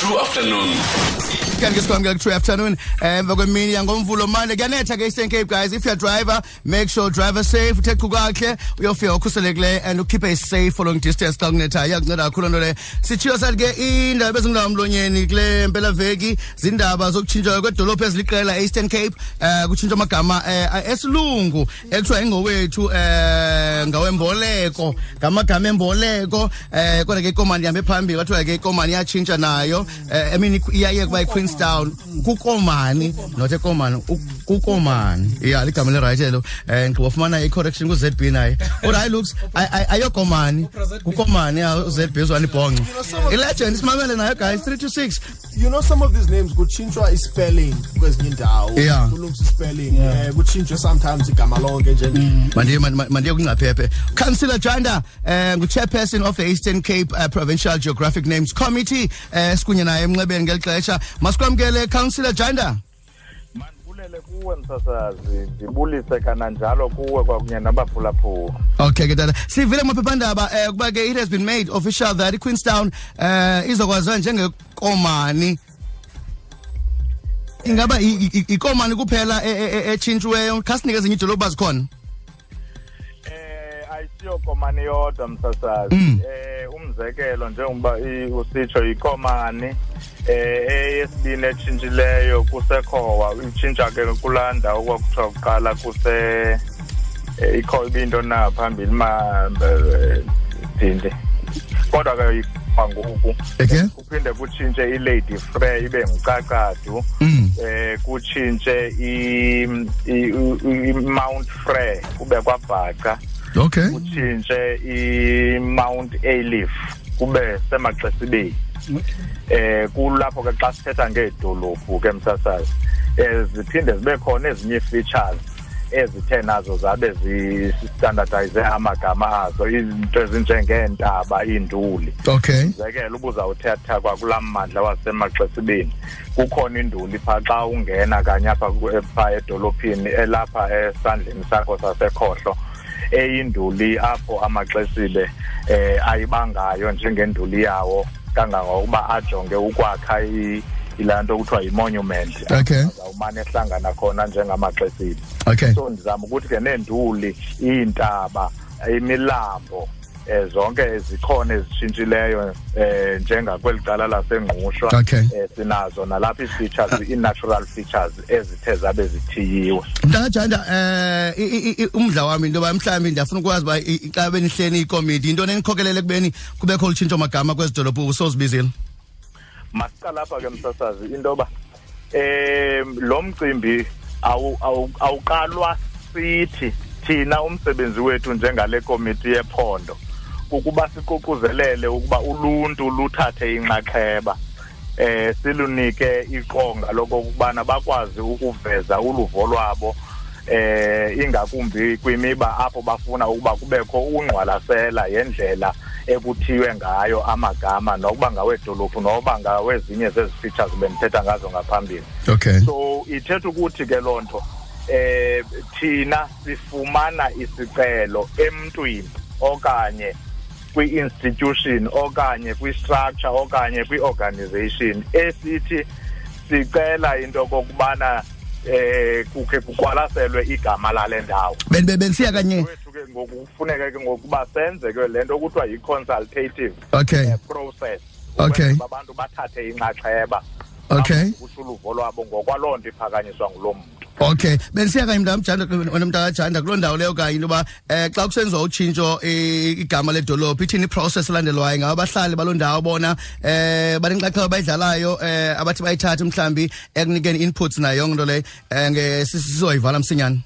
true afternoon. Kanti ke sikwamukela ku-true afternoon? Emva kwemini yangomvulo mane kuyanetha ke eastern cape guys. If you're driver make sure driver safe. Uthe qhu kakuhle uyofika ukhuselekileyo and ukhiphe safe for long distance xa kunethayo iyakunceda kakhulu nto leyo sitshiyo sathi ke iindaba ezingulawo mlonyeni kule mpelaveki zindaba zokutshintshwa kwedolophu eziliqela e-eastern cape. Um kutshintshwa amagama um esilungu ekuthiwa ingowethu um ngawemboleko ngamagama emboleko um kodwa ke ikomani ihambe phambili kwathiwa ke ikomani iyatshintsha nayo i mean iyaye kuba yiqueenstown kukomani not ekomani u- kukomani ya ligama lerayithi elo um ngigqiba ufumana i-correction ku-z b naye. Uthi hayi looks ay- ay- ayokomani kukomani ya u-z b uzwana ibhonxe ilegend simamele nayo guys three to six. You know some of these names kutshintshwa ispelling kwezinye indawo. Yeah. kulungiswa ispelling eh kutshintshwe sometimes igama lonke nje. Mandiye man- mandiye kungcaphephe councillor janda um ngu-chairperson of the eastern cape uh, provincial geographic names committee um sikunye naye emnxebeni ngeli xesha. Masikwamkele councillor janda mandibulele kuwe msasazi. Ndibulise kananjalo kuwe kwakunye nabaphulaphula okay ke tata. Sivile kumaphephandaba um kuba ke it has been made official that iqueenstown um izokwaziwa njengekomani. Ingaba i- i- i- ikomani kuphela e- e- e- etshintshiweyo? Khasinike ezinye iidolophu zikhona eh ayisiyokomani yodwa msasazi. Mm. eh umzekelo njengoba i- usitsho ikomani. Eh eyesibini etshintshileyo kusekhowa itshintsha ke kulaa ndawo kwakuthiwa kuqala kuse eh, ikho ibinto na phambili ma dinde kodwa ke kwangoku kuphinde kutshintshe ilady frey ibe ngucacadu Mm. eh kutshintshe i- i- i- i-mount frey kube kwabhaca. Okay. Kutshintshe i-mount alif kube semaxesibeni. Eh kulapho ke xa sithetha ngeedolophu ke msasazi eh ziphinde zibe khona ezinye ii-features ezithe nazo zabe zistandardize amagama azo izinto ezinjengeentaba iinduli. Okay. Umzekelo ubuzawuthetha kwakulaa mmandla wasemaxesibeni kukhona induli phaa xa ungena kanye apha ku- phaa edolophini elapha esandleni sakho sasekhohlo eyinduli apho amaxesibe eh ayibangayo njengenduli yawo. Kangangokuba ajonge ukwakha i- ilaa nto kuthiwa yi-monument Okay. azawumane ehlangana khona njengamaxesibe. Okay. So ndizama ukuthi ke neenduli iintaba imilambo eh zonke zikhona ezitshintshileyo eh njengakweli cala lasengqushwa Okay. eh sinazo nalapha ii-features ii-natural features ezithe zabe zithiyiwe. Mntakajanda um umdla wami into yoba mhlawumbi ndiyafuna ukwazi uba i- i- xa benihleni ikomiti yinto nenikhokelele ekubeni kubekho lutshintsho magama kwezi dolophu sozibizile masiqala apha ke msasazi into yoba eh lo mcimbi awu- awu- awuqalwa sithi thina umsebenzi wethu njengale komiti yephondo. Ukuba siququzelele ukuba uluntu luthathe inxaxheba eh silunike iqonga lokokubana bakwazi ukuveza uluvo lwabo eh ingakumbi kwimiba apho bafuna ukuba kubekho ungqwalasela yendlela ekuthiywe ngayo amagama nokuba ngawedolophu nokuba ngawezinye zezi features bendithetha ngazo ngaphambili. Okay. So ithetha ukuthi ke loo nto eh thina sifumana isicelo emntwini okanye kwi-institution okanye kwi-structure okanye kwi-organization esithi sicela into okokubana eh kukhe kuqwalaselwe igama lale ndawo. Ben- ben- benisiya kanye. wethu ke ngoku kufuneka ke ngokuba senze ke le nto kuthiwa yi-consultative okay. eh, process. Okay. ukwenzela uba abantu bathathe inxaxheba Okay. kutsho uluvo lwabo ngokwaloo nto iphakanyiswa ngulo mntu. Okay benisiya kanye mntamjanda wena mntakajanda kuloo ndawo leyo kanye into yoba um xa kusenziwa utshintsho i- igama ledolophu ithini iprocess elandelwayo ngabo abahlali baloo ndawo bona um banenxaxheba bayidlalayo um abathi bayithathe mhlawumbi ekunikeni inputs nayo yonke nto leyo um sizoyivala msinyane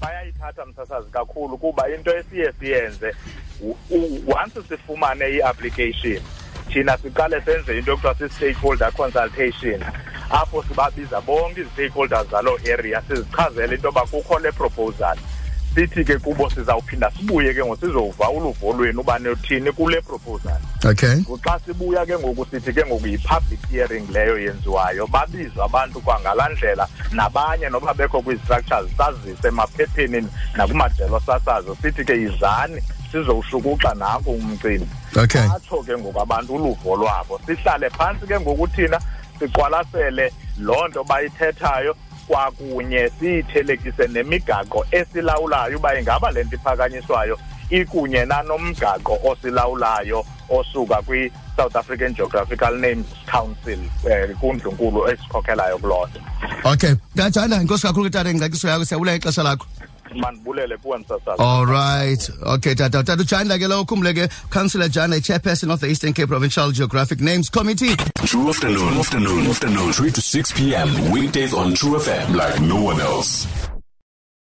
bayayithatha msasazi kakhulu kuba into esiye siyenze u- u- once sifumane i-application thina siqale senze into yokuthiwa si-stakeholder consultation apho sibabiza bonke izi-stakeholders zaloo area sizichazele into yoba kukho le proposal. Sithi ke kubo sizawuphinda sibuye ke ngoku sizova uluvo lwenu uba nothini kule proposal. Okay. Xa sibuya ke ngoku sithi ke ngoku yi-public hearing leyo yenziwayo babizwe abantu kwangalaa ndlela nabanye noba bekho kwii-structures sazise emaphepheni nakumajelo sasazo. Sithi ke yizani sizowushukuxa umcimbi. Okay. atsho ke ngoku abantu uluvo lwabo sihlale phantsi ke ngoku thina siqwalasele loo nto bayithethayo. Kwakunye siyithelekise nemigaqo esilawulayo uba ingaba le nto iphakanyiswayo ikunye nanomgaqo osilawulayo osuka kwi-south african geographical names council um kundlunkulu esikhokhelayo kuloo nto. Okay. Ndiyajanda inkosi kakhulu tata ingcaciso yakho siyabulela ixesha lakho. Mandibulele kuwe msasazi all right okay tata tata ujanda ke lo ukhumbule ke councillor jana chairperson of the eastern cape provincial geographic names committee True afternoon, afternoon, afternoon, 3 to 6 p.m. Weekdays on True FM like no one else.